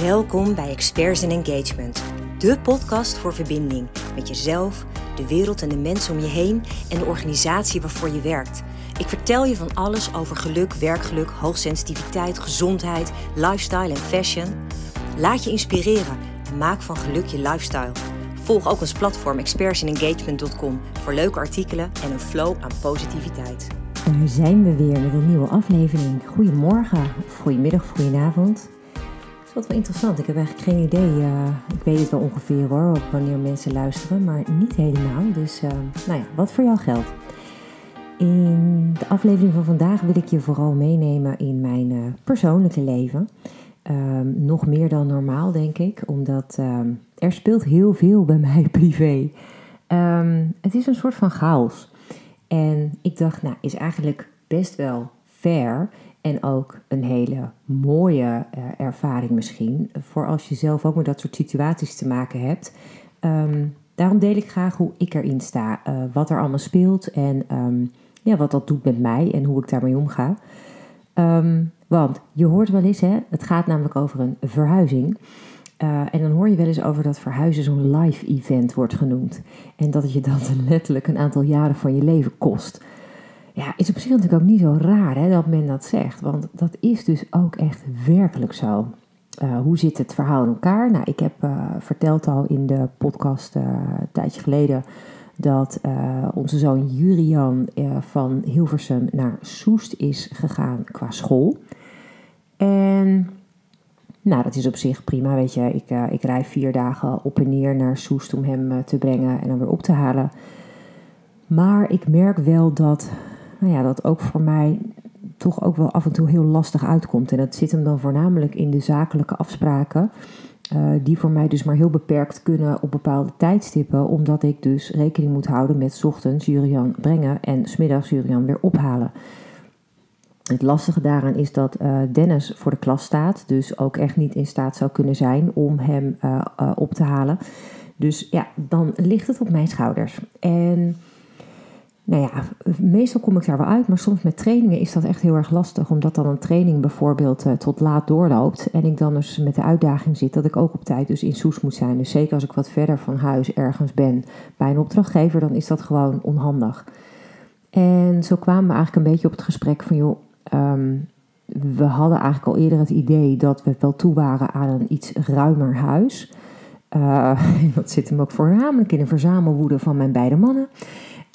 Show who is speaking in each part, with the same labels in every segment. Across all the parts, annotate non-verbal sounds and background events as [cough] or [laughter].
Speaker 1: Welkom bij Experts in Engagement, de podcast voor verbinding met jezelf, de wereld en de mensen om je heen en de organisatie waarvoor je werkt. Ik vertel je van alles over geluk, werkgeluk, hoogsensitiviteit, gezondheid, lifestyle en fashion. Laat je inspireren en maak van geluk je lifestyle. Volg ook ons platform expertsinengagement.com voor leuke artikelen en een flow aan positiviteit.
Speaker 2: Daar zijn we weer met een nieuwe aflevering. Goedemorgen, goedemiddag, goedenavond. Wat wel interessant. Ik heb eigenlijk geen idee. eh, ik weet het wel ongeveer hoor, wanneer mensen luisteren, maar niet helemaal. Dus eh, nou ja, wat voor jou geldt. In de aflevering van vandaag wil ik je vooral meenemen in mijn eh, persoonlijke leven. Ehm, nog meer dan normaal, denk ik, omdat ehm, er speelt heel veel bij mij [laughs] privé. Ehm, het is een soort van chaos. En ik dacht, nou, is eigenlijk best wel fair en ook een hele mooie eh, ervaring misschien, voor als je zelf ook met dat soort situaties te maken hebt. Ehm, daarom deel ik graag hoe ik erin sta, eh, wat er allemaal speelt en ehm, ja, wat dat doet met mij en hoe ik daarmee omga. Ehm, want je hoort wel eens, hè, het gaat namelijk over een verhuizing. Uh, en dan hoor je wel eens over dat verhuizen zo'n live event wordt genoemd. En dat het je dan [laughs] letterlijk een aantal jaren van je leven kost. Ja, is op zich natuurlijk ook niet zo raar hè, dat men dat zegt. Want dat is dus ook echt werkelijk zo. Uh, hoe zit het verhaal in elkaar? Nou, ik heb uh, verteld al in de podcast uh, een tijdje geleden dat onze zoon Jurian van Hilversum naar Soest is gegaan qua school. En nou, dat is op zich prima, weet je. Ik, uh, ik rij vier dagen op en neer naar Soest om hem te brengen en dan weer op te halen. Maar ik merk wel dat, nou ja, dat ook voor mij toch ook wel af en toe heel lastig uitkomt. En dat zit hem dan voornamelijk in de zakelijke afspraken. Uh, die voor mij dus maar heel beperkt kunnen op bepaalde tijdstippen. Omdat ik dus rekening moet houden met ochtends Jurian brengen en 's middags Jurian weer ophalen. Het lastige daaraan is dat uh, Dennis voor de klas staat, dus ook echt niet in staat zou kunnen zijn om hem uh, op te halen. Dus ja, dan ligt het op mijn schouders. En nou ja, meestal kom ik daar wel uit, maar soms met trainingen is dat echt heel erg lastig, omdat dan een training bijvoorbeeld tot laat doorloopt en ik dan dus met de uitdaging zit dat ik ook op tijd dus in Soes moet zijn. Dus zeker als ik wat verder van huis ergens ben bij een opdrachtgever, dan is dat gewoon onhandig. En zo kwamen we eigenlijk een beetje op het gesprek van joh, Um, we hadden eigenlijk al eerder het idee dat we wel toe waren aan een iets ruimer huis. [laughs] Uh, dat zit hem ook voornamelijk in een verzamelwoede van mijn beide mannen.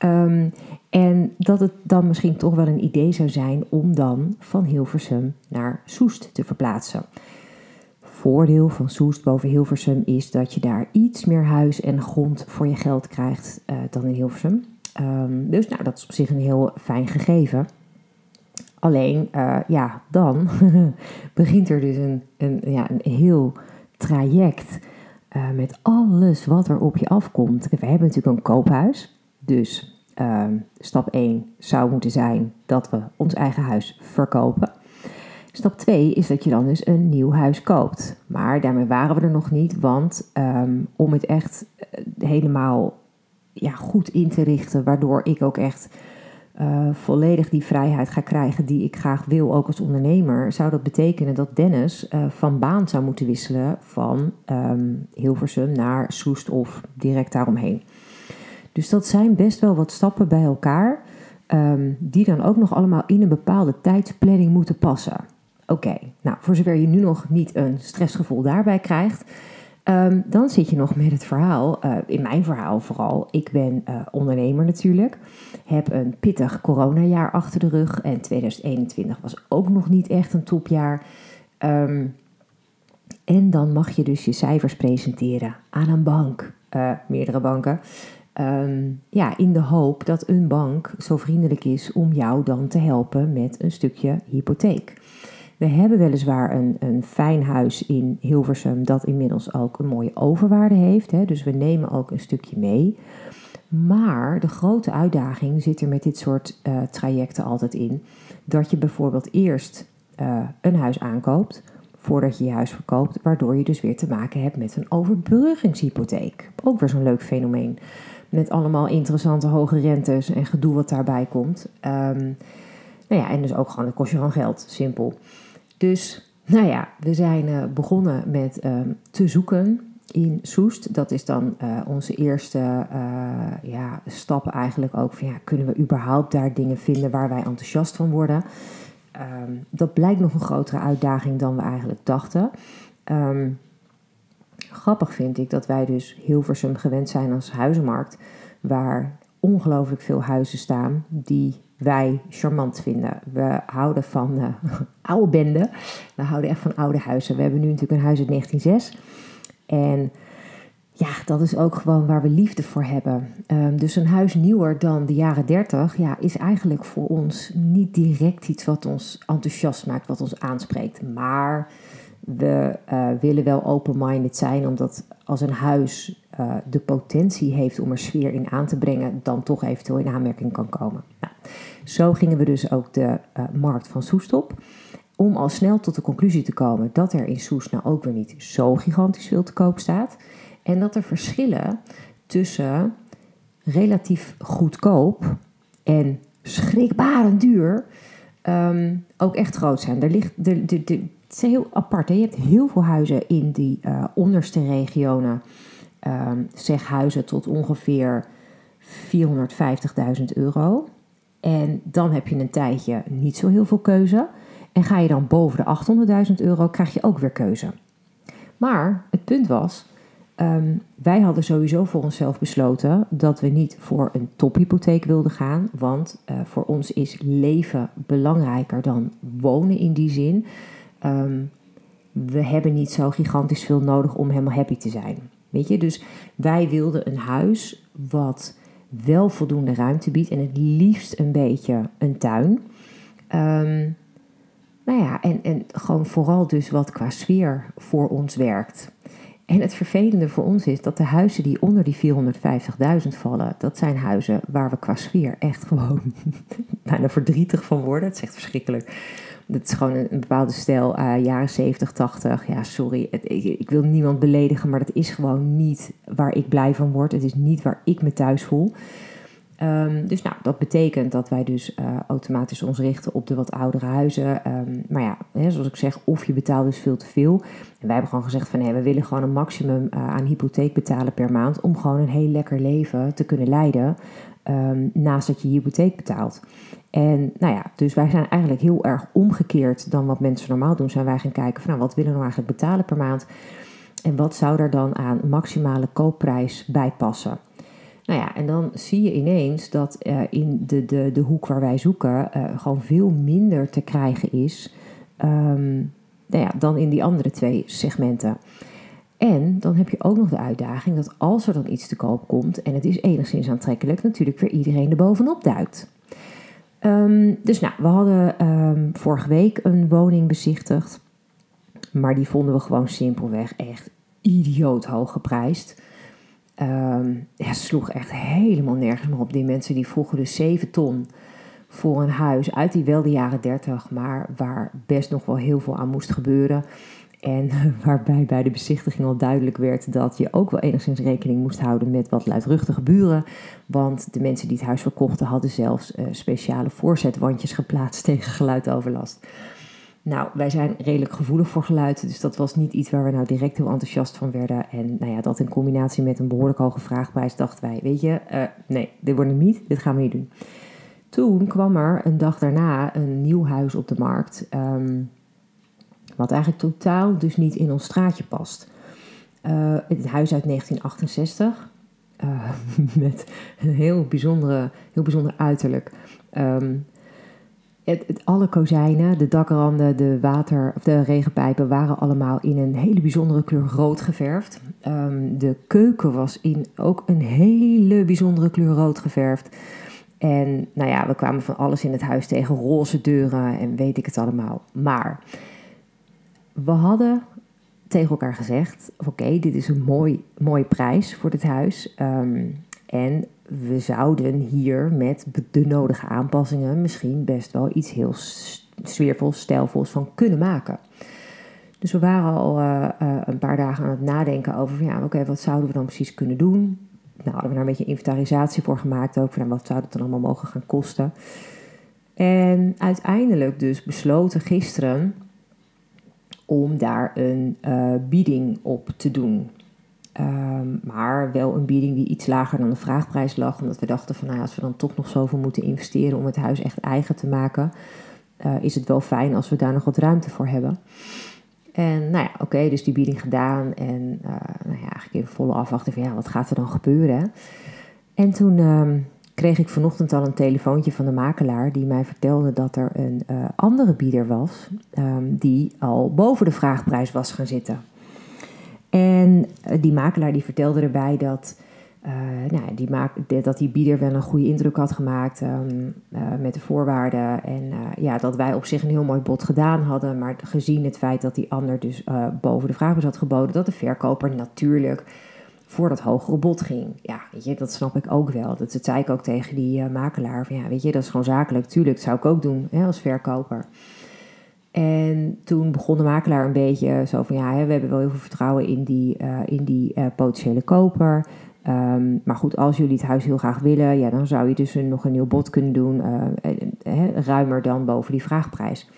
Speaker 2: Um, en dat het dan misschien toch wel een idee zou zijn om dan van Hilversum naar Soest te verplaatsen. Voordeel van Soest boven Hilversum is dat je daar iets meer huis en grond voor je geld krijgt uh, dan in Hilversum. Um, dus nou, dat is op zich een heel fijn gegeven. Alleen, uh, ja, dan [laughs] begint er dus een, een, ja, een heel traject uh, met alles wat er op je afkomt. We hebben natuurlijk een koophuis. Dus uh, stap 1 zou moeten zijn dat we ons eigen huis verkopen. Stap 2 is dat je dan dus een nieuw huis koopt. Maar daarmee waren we er nog niet, want um, om het echt helemaal ja, goed in te richten, waardoor ik ook echt uh, volledig die vrijheid ga krijgen die ik graag wil, ook als ondernemer, zou dat betekenen dat Dennis uh, van baan zou moeten wisselen van um, Hilversum naar Soest of direct daaromheen. Dus dat zijn best wel wat stappen bij elkaar, um, die dan ook nog allemaal in een bepaalde tijdsplanning moeten passen. Oké, nou voor zover je nu nog niet een stressgevoel daarbij krijgt, Um, dan zit je nog met het verhaal, uh, in mijn verhaal vooral. Ik ben uh, ondernemer natuurlijk, heb een pittig coronajaar achter de rug en 2021 was ook nog niet echt een topjaar. Um, en dan mag je dus je cijfers presenteren aan een bank, uh, meerdere banken. Um, ja, in de hoop dat een bank zo vriendelijk is om jou dan te helpen met een stukje hypotheek. We hebben weliswaar een, een fijn huis in Hilversum dat inmiddels ook een mooie overwaarde heeft. Hè, dus we nemen ook een stukje mee. Maar de grote uitdaging zit er met dit soort uh, trajecten altijd in. Dat je bijvoorbeeld eerst uh, een huis aankoopt voordat je je huis verkoopt. Waardoor je dus weer te maken hebt met een overbruggingshypotheek. Ook weer zo'n leuk fenomeen. Met allemaal interessante hoge rentes en gedoe wat daarbij komt. Um, nou ja, en dus ook gewoon, het kost je gewoon geld, simpel. Dus nou ja, we zijn begonnen met ehm, te zoeken in Soest. Dat is dan onze eerste ja, stap eigenlijk ook van ja, kunnen we überhaupt daar dingen vinden waar wij enthousiast van worden. Ehm, dat blijkt nog een grotere uitdaging dan we eigenlijk dachten. Grappig vind ik dat wij dus Hilversum gewend zijn als huizenmarkt, waar ongelooflijk veel huizen staan die wij charmant vinden. We houden van uh, [laughs] oude benden. We houden echt van oude huizen. We hebben nu natuurlijk een huis uit 1906. En ja, dat is ook gewoon waar we liefde voor hebben. Ehm, dus een huis nieuwer dan de jaren 30 ja, is eigenlijk voor ons niet direct iets wat ons enthousiast maakt, wat ons aanspreekt. Maar we uh, willen wel open-minded zijn, omdat als een huis uh, de potentie heeft om er sfeer in aan te brengen, dan toch eventueel in aanmerking kan komen. Nou, zo gingen we dus ook de uh, markt van Soest op. Om al snel tot de conclusie te komen dat er in Soest nou ook weer niet zo gigantisch veel te koop staat. En dat er verschillen tussen relatief goedkoop en schrikbarend duur um, ook echt groot zijn. Er ligt, de, de, de, het is heel apart. Hè? Je hebt heel veel huizen in die uh, onderste regionen. Um, zeg huizen tot ongeveer 450.000 euro. En dan heb je een tijdje niet zo heel veel keuze. En ga je dan boven de 800.000 euro, krijg je ook weer keuze. Maar het punt was, um, wij hadden sowieso voor onszelf besloten dat we niet voor een tophypotheek wilden gaan. Want uh, voor ons is leven belangrijker dan wonen in die zin. Um, we hebben niet zo gigantisch veel nodig om helemaal happy te zijn. Weet je, dus wij wilden een huis wat wel voldoende ruimte biedt en het liefst een beetje een tuin. Um, nou ja, en, en gewoon vooral dus wat qua sfeer voor ons werkt. En het vervelende voor ons is dat de huizen die onder die 450.000 vallen, dat zijn huizen waar we qua sfeer echt gewoon [laughs] bijna verdrietig van worden. Het is echt verschrikkelijk. Het is gewoon een, bepaalde stijl, uh, jaren 70, 80. Ja, sorry, ik, ik, wil niemand beledigen, maar dat is gewoon niet waar ik blij van word. Het is niet waar ik me thuis voel. Um, dus nou, dat betekent dat wij dus uh, automatisch ons richten op de wat oudere huizen. Um, maar ja, hè, zoals ik zeg, of je betaalt dus veel te veel. En wij hebben gewoon gezegd van nee, we willen gewoon een maximum uh, aan hypotheek betalen per maand. Om gewoon een heel lekker leven te kunnen leiden. Um, naast dat je hypotheek betaalt. En nou ja, dus wij zijn eigenlijk heel erg omgekeerd dan wat mensen normaal doen. Zijn wij gaan kijken van nou, wat willen we nou eigenlijk betalen per maand? En wat zou er dan aan maximale koopprijs bij passen? Nou ja, en dan zie je ineens dat uh, in de, de, de hoek waar wij zoeken uh, gewoon veel minder te krijgen is um, nou ja, dan in die andere twee segmenten. En dan heb je ook nog de uitdaging dat als er dan iets te koop komt en het is enigszins aantrekkelijk, natuurlijk weer iedereen er bovenop duikt. Um, dus nou, we hadden um, vorige week een woning bezichtigd, maar die vonden we gewoon simpelweg echt idioot hoog geprijsd. Um, ja, sloeg echt helemaal nergens meer op. Die mensen die vroegen dus 7 ton voor een huis uit die wel de jaren 30, maar waar best nog wel heel veel aan moest gebeuren. En [laughs] waarbij bij de bezichtiging al duidelijk werd dat je ook wel enigszins rekening moest houden met wat luidruchtige buren. Want de mensen die het huis verkochten hadden zelfs uh, speciale voorzetwandjes geplaatst [laughs] tegen geluidoverlast. Nou, wij zijn redelijk gevoelig voor geluid, dus dat was niet iets waar we nou direct heel enthousiast van werden. En nou ja, dat in combinatie met een behoorlijk hoge vraagprijs dachten wij, weet je, uh, nee, dit wordt het niet, dit gaan we niet doen. Toen kwam er een dag daarna een nieuw huis op de markt, um, wat eigenlijk totaal dus niet in ons straatje past. Uh, het huis uit 1968, uh, [laughs] met een heel, bijzondere, heel bijzonder uiterlijk. Um, het, alle kozijnen, de dakranden, de water, of de regenpijpen waren allemaal in een hele bijzondere kleur rood geverfd. Um, de keuken was in ook een hele bijzondere kleur rood geverfd. En nou ja, we kwamen van alles in het huis tegen, roze deuren en weet ik het allemaal. Maar we hadden tegen elkaar gezegd: oké, dit is een mooi, mooie prijs voor dit huis. Um, en we zouden hier met de nodige aanpassingen misschien best wel iets heel sfeervols, stijlvols van kunnen maken. Dus we waren al uh, uh, een paar dagen aan het nadenken over, ja, oké, wat zouden we dan precies kunnen doen? Nou, hadden we daar een beetje inventarisatie voor gemaakt ook, van wat zou het dan allemaal mogen gaan kosten? En uiteindelijk dus besloten gisteren om daar een uh, bieding op te doen. Ehm, maar wel een bieding die iets lager dan de vraagprijs lag. Omdat we dachten van nou, als we dan toch nog zoveel moeten investeren om het huis echt eigen te maken, uh, is het wel fijn als we daar nog wat ruimte voor hebben. En nou ja, oké, dus die bieding gedaan. En uh, nou ja, eigenlijk even volle afwachten van ja, wat gaat er dan gebeuren? En toen uh, kreeg ik vanochtend al een telefoontje van de makelaar die mij vertelde dat er een uh, andere bieder was um, die al boven de vraagprijs was gaan zitten. En die makelaar die vertelde erbij dat uh, nou, die maak, dat die bieder wel een goede indruk had gemaakt uh, met de voorwaarden. En ja, dat wij op zich een heel mooi bod gedaan hadden. Maar gezien het feit dat die ander dus boven de vraag had geboden, dat de verkoper natuurlijk voor dat hogere bod ging. Ja, weet je, dat snap ik ook wel. Dat, zei ik ook tegen die makelaar. Van ja, weet je, dat is gewoon zakelijk. Tuurlijk, dat zou ik ook doen hè, als verkoper. En toen begon de makelaar een beetje zo van ja, hè, we hebben wel heel veel vertrouwen in die, in die potentiële koper. Um, maar goed, als jullie het huis heel graag willen, ja, dan zou je dus een, nog een nieuw bod kunnen doen, uh, ruimer dan boven die vraagprijs.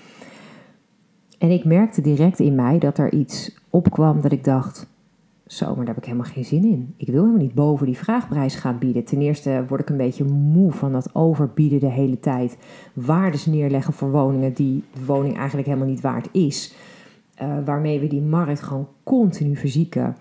Speaker 2: En ik merkte direct in mij dat er iets opkwam dat ik dacht, zo, maar daar heb ik helemaal geen zin in. Ik wil helemaal niet boven die vraagprijs gaan bieden. Ten eerste word ik een beetje moe van dat overbieden de hele tijd. Waardes neerleggen voor woningen die de woning eigenlijk helemaal niet waard is. Uh, waarmee we die markt gewoon continu verzieken.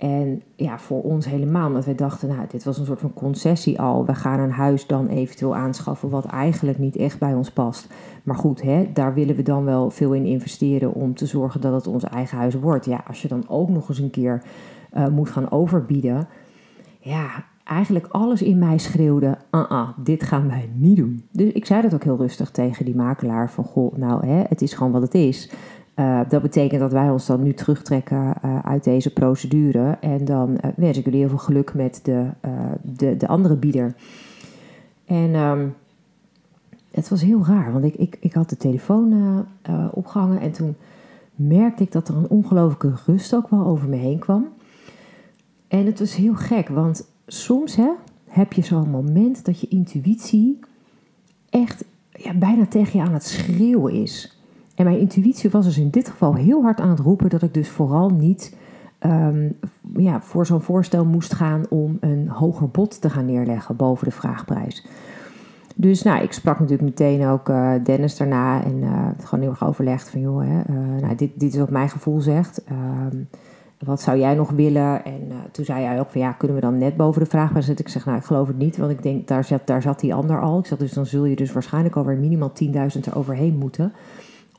Speaker 2: En ja, voor ons helemaal, omdat wij dachten, nou, dit was een soort van concessie al. We gaan een huis dan eventueel aanschaffen wat eigenlijk niet echt bij ons past. Maar goed, hè, daar willen we dan wel veel in investeren om te zorgen dat het ons eigen huis wordt. Ja, als je dan ook nog eens een keer uh, moet gaan overbieden. Ja, eigenlijk alles in mij schreeuwde, uh -uh, dit gaan wij niet doen. Dus ik zei dat ook heel rustig tegen die makelaar van, goh, nou, hè, het is gewoon wat het is. Uh, dat betekent dat wij ons dan nu terugtrekken uh, uit deze procedure. En dan uh, wens ik jullie heel veel geluk met de, de, de andere bieder. En um, het was heel raar, want ik, ik, ik had de telefoon opgehangen en toen merkte ik dat er een ongelooflijke rust ook wel over me heen kwam. En het was heel gek, want soms hè, heb je zo'n moment dat je intuïtie echt ja, bijna tegen je aan het schreeuwen is. En mijn intuïtie was dus in dit geval heel hard aan het roepen dat ik dus vooral niet um, ja, voor zo'n voorstel moest gaan om een hoger bod te gaan neerleggen boven de vraagprijs. Dus nou, ik sprak natuurlijk meteen ook uh, Dennis daarna en uh, gewoon heel erg overlegd van joh, hè, uh, nou, dit, dit is wat mijn gevoel zegt. Um, wat zou jij nog willen? En toen zei hij ook van ja, kunnen we dan net boven de vraagprijs zitten? Ik zeg nou, ik geloof het niet, want ik denk daar zat, daar zat die ander al. Ik zeg dus dan zul je dus waarschijnlijk alweer minimaal 10.000 er overheen moeten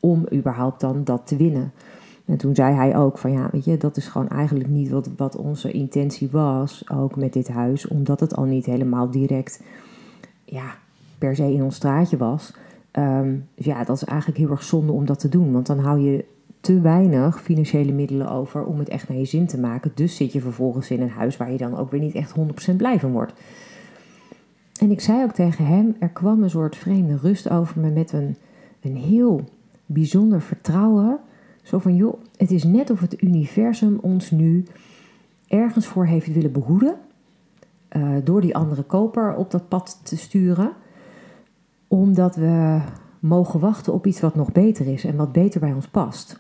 Speaker 2: om überhaupt dan dat te winnen. En toen zei hij ook van ja, weet je, dat is gewoon eigenlijk niet wat, wat onze intentie was, ook met dit huis, omdat het al niet helemaal direct, ja, per se in ons straatje was. Um, dus ja, dat is eigenlijk heel erg zonde om dat te doen, want dan hou je te weinig financiële middelen over om het echt naar je zin te maken. Dus zit je vervolgens in een huis waar je dan ook weer niet echt 100% blij van wordt. En ik zei ook tegen hem, er kwam een soort vreemde rust over me met een, een heel bijzonder vertrouwen. Zo van, joh, het is net of het universum ons nu ergens voor heeft willen behoeden. Uh, door die andere koper op dat pad te sturen. Omdat we mogen wachten op iets wat nog beter is en wat beter bij ons past.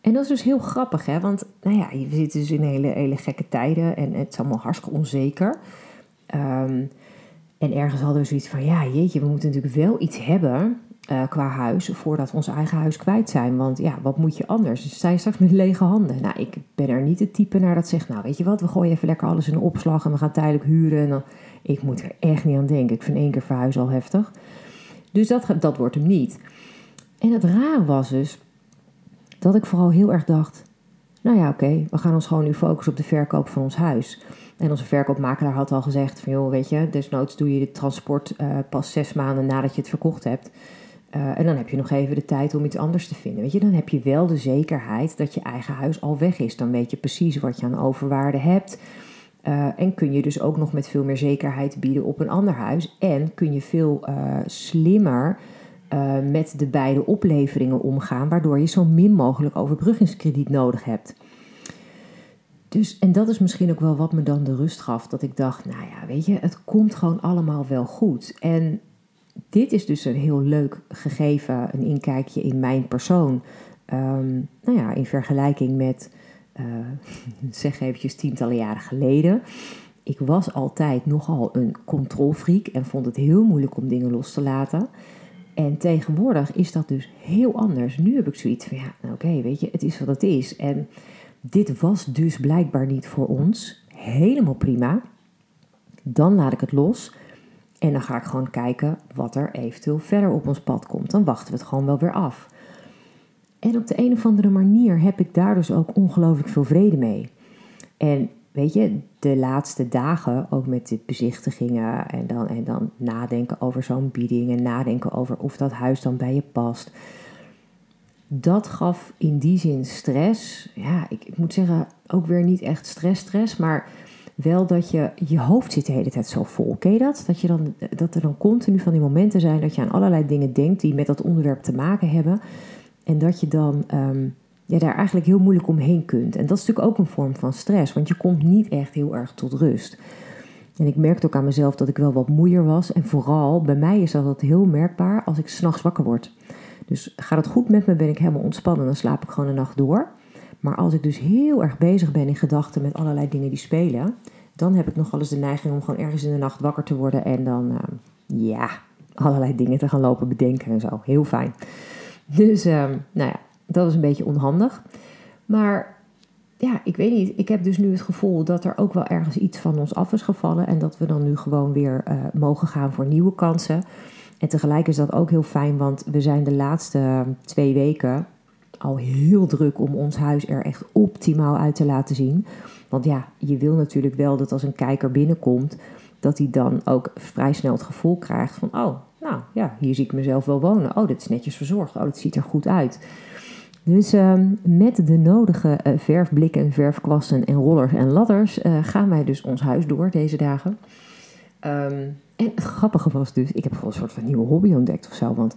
Speaker 2: En dat is dus heel grappig, hè? Want nou ja, we zitten dus in hele, hele gekke tijden en het is allemaal hartstikke onzeker. Um, en ergens hadden we zoiets van, ja jeetje, we moeten natuurlijk wel iets hebben uh, qua huis voordat we ons eigen huis kwijt zijn. Want ja, wat moet je anders? Dus zij straks met lege handen. Nou, ik ben er niet het type naar dat zegt, nou weet je wat, we gooien even lekker alles in een opslag en we gaan tijdelijk huren. En ik moet er echt niet aan denken. Ik vind één keer verhuizen al heftig. Dus dat, dat wordt hem niet. En het raar was dus dat ik vooral heel erg dacht, nou ja, oké, we gaan ons gewoon nu focussen op de verkoop van ons huis. En onze verkoopmakelaar had al gezegd van, joh, weet je, desnoods doe je dit transport uh, pas zes maanden nadat je het verkocht hebt. Uh, en dan heb je nog even de tijd om iets anders te vinden. Weet je, dan heb je wel de zekerheid dat je eigen huis al weg is. Dan weet je precies wat je aan overwaarde hebt. Uh, en kun je dus ook nog met veel meer zekerheid bieden op een ander huis. En kun je veel uh, slimmer met de beide opleveringen omgaan, waardoor je zo min mogelijk overbruggingskrediet nodig hebt. Dus, en dat is misschien ook wel wat me dan de rust gaf. Dat ik dacht, nou ja, weet je, het komt gewoon allemaal wel goed. En dit is dus een heel leuk gegeven, een inkijkje in mijn persoon. ehm, nou ja, in vergelijking met, uh, [laughs] zeg eventjes, tientallen jaren geleden. Ik was altijd nogal een controlfreak en vond het heel moeilijk om dingen los te laten. En tegenwoordig is dat dus heel anders. Nu heb ik zoiets van, ja, nou oké, weet je, het is wat het is. En dit was dus blijkbaar niet voor ons. Helemaal prima. Dan laat ik het los. En dan ga ik gewoon kijken wat er eventueel verder op ons pad komt. Dan wachten we het gewoon wel weer af. En op de een of andere manier heb ik daar dus ook ongelooflijk veel vrede mee. En weet je, de laatste dagen, ook met dit bezichtigingen en dan, en dan nadenken over zo'n bieding en nadenken over of dat huis dan bij je past. Dat gaf in die zin stress. Ja, ik, ik moet zeggen, ook weer niet echt stress, stress, maar wel dat je je hoofd zit de hele tijd zo vol. Ken dat? Dat, je dan, dat er dan continu van die momenten zijn dat je aan allerlei dingen denkt die met dat onderwerp te maken hebben. En dat je dan ehm, ja, daar eigenlijk heel moeilijk omheen kunt. En dat is natuurlijk ook een vorm van stress, want je komt niet echt heel erg tot rust. En ik merkte ook aan mezelf dat ik wel wat moeier was. En vooral bij mij is dat heel merkbaar als ik s'nachts wakker word. Dus gaat het goed met me, ben ik helemaal ontspannen, dan slaap ik gewoon een nacht door. Maar als ik dus heel erg bezig ben in gedachten met allerlei dingen die spelen, dan heb ik nog wel eens de neiging om gewoon ergens in de nacht wakker te worden en dan, uh, ja, allerlei dingen te gaan lopen bedenken en zo. Heel fijn. Dus, uh, nou ja, dat is een beetje onhandig. Maar ja, ik weet niet. Ik heb dus nu het gevoel dat er ook wel ergens iets van ons af is gevallen. En dat we dan nu gewoon weer uh, mogen gaan voor nieuwe kansen. En tegelijk is dat ook heel fijn, want we zijn de laatste twee weken al heel druk om ons huis er echt optimaal uit te laten zien. Want ja, je wil natuurlijk wel dat als een kijker binnenkomt, dat hij dan ook vrij snel het gevoel krijgt van: oh, nou ja, hier zie ik mezelf wel wonen. Oh, dit is netjes verzorgd. Oh, dit ziet er goed uit. Dus uh, met de nodige uh, verfblikken, verfkwasten en rollers en ladders uh, gaan wij dus ons huis door deze dagen. Um, en het grappige was dus, ik heb gewoon een soort van nieuwe hobby ontdekt of zo. Want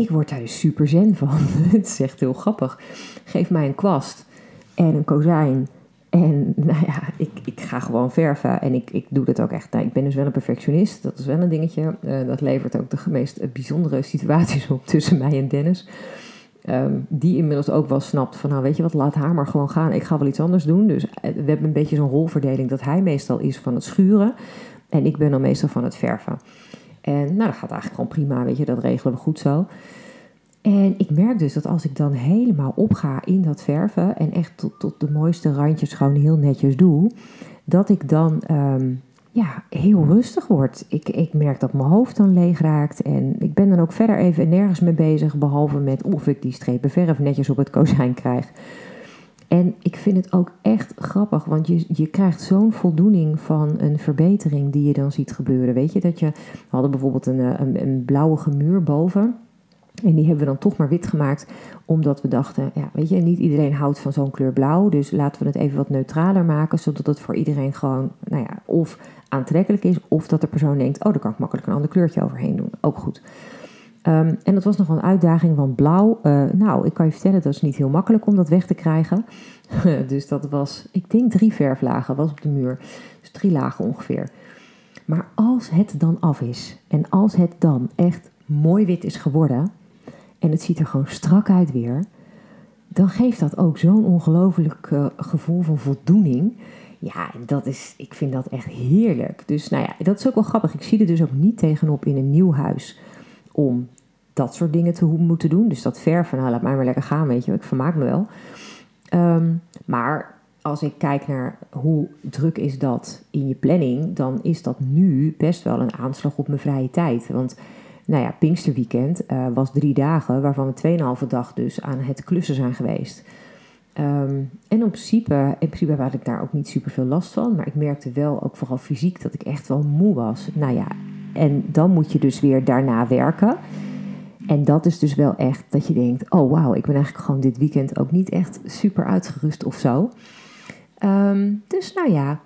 Speaker 2: ik word daar dus super zen van. [laughs] het is echt heel grappig. Geef mij een kwast en een kozijn. En nou ja, ik, ik ga gewoon verven. En ik, ik doe dat ook echt. Nou, ik ben dus wel een perfectionist. Dat is wel een dingetje. Uh, dat levert ook de meest bijzondere situaties op tussen mij en Dennis. Um, die inmiddels ook wel snapt van, nou weet je wat, laat haar maar gewoon gaan. Ik ga wel iets anders doen. Dus we hebben een beetje zo'n rolverdeling dat hij meestal is van het schuren. En ik ben dan meestal van het verven. En nou, dat gaat eigenlijk gewoon prima, weet je, dat regelen we goed zo. En ik merk dus dat als ik dan helemaal opga in dat verven en echt tot, tot de mooiste randjes gewoon heel netjes doe, dat ik dan um, ja, heel rustig word. Ik, ik merk dat mijn hoofd dan leeg raakt en ik ben dan ook verder even nergens mee bezig, behalve met of ik die strepen verf netjes op het kozijn krijg. En ik vind het ook echt grappig, want je, je krijgt zo'n voldoening van een verbetering die je dan ziet gebeuren. Weet je dat je, we hadden bijvoorbeeld een, eh, een, een blauwige muur boven. En die hebben we dan toch maar wit gemaakt, omdat we dachten, ja, weet je, niet iedereen houdt van zo'n kleur blauw. Dus laten we het even wat neutraler maken, zodat het voor iedereen gewoon, nou ja, of aantrekkelijk is, of dat de persoon denkt, oh, daar kan ik makkelijk een ander kleurtje overheen doen. Ook goed. Um, en dat was nog een uitdaging, want blauw, uh, nou, ik kan je vertellen, dat is niet heel makkelijk om dat weg te krijgen. [laughs] dus dat was, ik denk drie verflagen was op de muur. Dus drie lagen ongeveer. Maar als het dan af is en als het dan echt mooi wit is geworden en het ziet er gewoon strak uit weer, dan geeft dat ook zo'n ongelooflijk uh, gevoel van voldoening. Ja, dat is, ik vind dat echt heerlijk. Dus nou ja, dat is ook wel grappig. Ik zie er dus ook niet tegenop in een nieuw huis om dat soort dingen te moeten doen. Dus dat verven, nou laat mij maar lekker gaan, weet je, ik vermaak me wel. Um, maar als ik kijk naar hoe druk is dat in je planning, dan is dat nu best wel een aanslag op mijn vrije tijd. Want nou ja, Pinksterweekend uh, was drie dagen, waarvan we tweeënhalve dag dus aan het klussen zijn geweest. Um, en in principe, in principe had ik daar ook niet super veel last van. Maar ik merkte wel, ook vooral fysiek, dat ik echt wel moe was. Nou ja, en dan moet je dus weer daarna werken. En dat is dus wel echt dat je denkt: oh wauw, ik ben eigenlijk gewoon dit weekend ook niet echt super uitgerust of zo. Um, dus nou ja,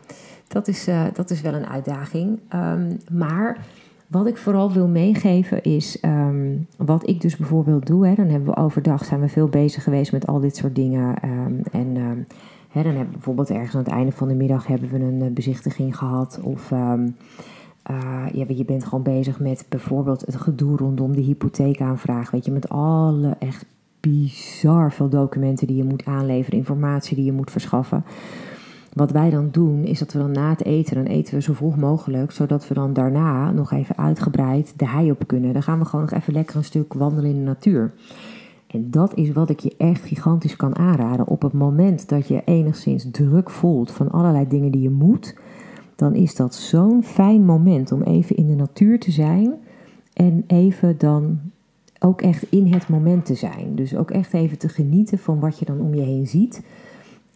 Speaker 2: dat is, uh, dat is wel een uitdaging. Um, maar wat ik vooral wil meegeven is um, wat ik dus bijvoorbeeld doe. Hè, dan hebben we overdag zijn we veel bezig geweest met al dit soort dingen. en hè, dan hebben we bijvoorbeeld ergens aan het einde van de middag hebben we een uh, bezichtiging gehad. Of uh, ja, je bent gewoon bezig met bijvoorbeeld het gedoe rondom de hypotheekaanvraag. Weet je, met alle echt bizar veel documenten die je moet aanleveren, informatie die je moet verschaffen. Wat wij dan doen, is dat we dan na het eten, dan eten we zo vroeg mogelijk, zodat we dan daarna nog even uitgebreid de hei op kunnen. Dan gaan we gewoon nog even lekker een stuk wandelen in de natuur. En dat is wat ik je echt gigantisch kan aanraden. Op het moment dat je enigszins druk voelt van allerlei dingen die je moet, dan is dat zo'n fijn moment om even in de natuur te zijn en even dan ook echt in het moment te zijn. Dus ook echt even te genieten van wat je dan om je heen ziet.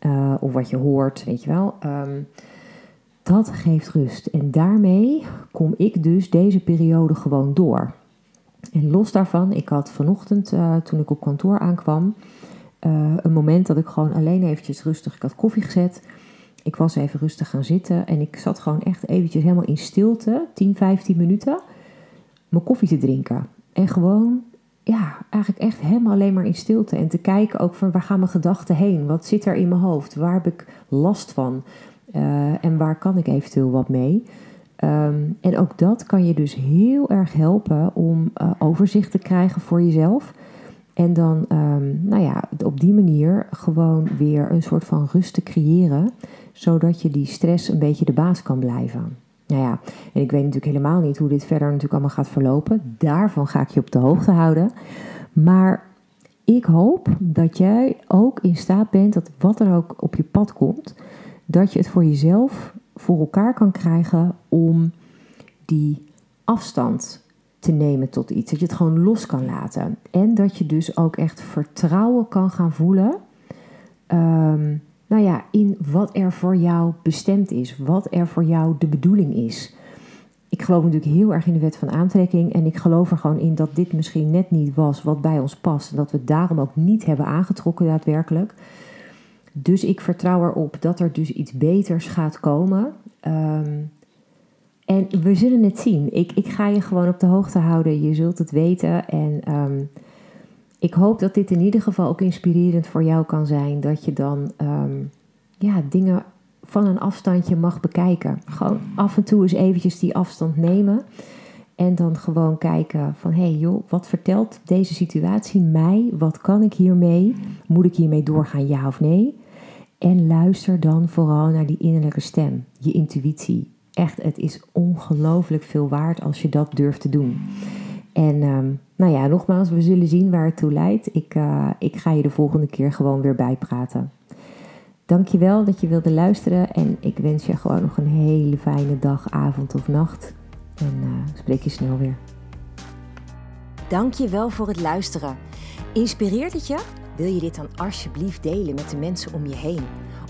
Speaker 2: Uh, of wat je hoort, weet je wel. Um, dat geeft rust. En daarmee kom ik dus deze periode gewoon door. En los daarvan, ik had vanochtend uh, toen ik op kantoor aankwam, uh, een moment dat ik gewoon alleen eventjes rustig, ik had koffie gezet. Ik was even rustig gaan zitten en ik zat gewoon echt eventjes helemaal in stilte, 10, 15 minuten, mijn koffie te drinken. En gewoon ja, eigenlijk echt helemaal alleen maar in stilte. En te kijken ook van waar gaan mijn gedachten heen? Wat zit er in mijn hoofd? Waar heb ik last van? Uh, en waar kan ik eventueel wat mee? Um, en ook dat kan je dus heel erg helpen om uh, overzicht te krijgen voor jezelf. En dan, um, nou ja, op die manier gewoon weer een soort van rust te creëren, zodat je die stress een beetje de baas kan blijven. Nou ja, en ik weet natuurlijk helemaal niet hoe dit verder natuurlijk allemaal gaat verlopen. Daarvan ga ik je op de hoogte houden. Maar ik hoop dat jij ook in staat bent dat wat er ook op je pad komt, dat je het voor jezelf voor elkaar kan krijgen om die afstand te nemen tot iets. Dat je het gewoon los kan laten. En dat je dus ook echt vertrouwen kan gaan voelen. Um, nou ja, in wat er voor jou bestemd is, wat er voor jou de bedoeling is. Ik geloof natuurlijk heel erg in de wet van aantrekking en ik geloof er gewoon in dat dit misschien net niet was wat bij ons past en dat we het daarom ook niet hebben aangetrokken daadwerkelijk. Dus ik vertrouw erop dat er dus iets beters gaat komen. Um, en we zullen het zien. Ik, ik ga je gewoon op de hoogte houden. Je zult het weten. En um, ik hoop dat dit in ieder geval ook inspirerend voor jou kan zijn. Dat je dan um, ja, dingen van een afstandje mag bekijken. Gewoon af en toe eens eventjes die afstand nemen. En dan gewoon kijken van, hé hey joh, wat vertelt deze situatie mij? Wat kan ik hiermee? Moet ik hiermee doorgaan, ja of nee? En luister dan vooral naar die innerlijke stem, je intuïtie. Echt, het is ongelooflijk veel waard als je dat durft te doen. En um, nou ja, nogmaals, we zullen zien waar het toe leidt. Ik, uh, ik ga je de volgende keer gewoon weer bijpraten. Dankjewel dat je wilde luisteren en ik wens je gewoon nog een hele fijne dag, avond of nacht. En uh, spreek je snel weer.
Speaker 1: Dankjewel voor het luisteren. Inspireert het je? Wil je dit dan alsjeblieft delen met de mensen om je heen?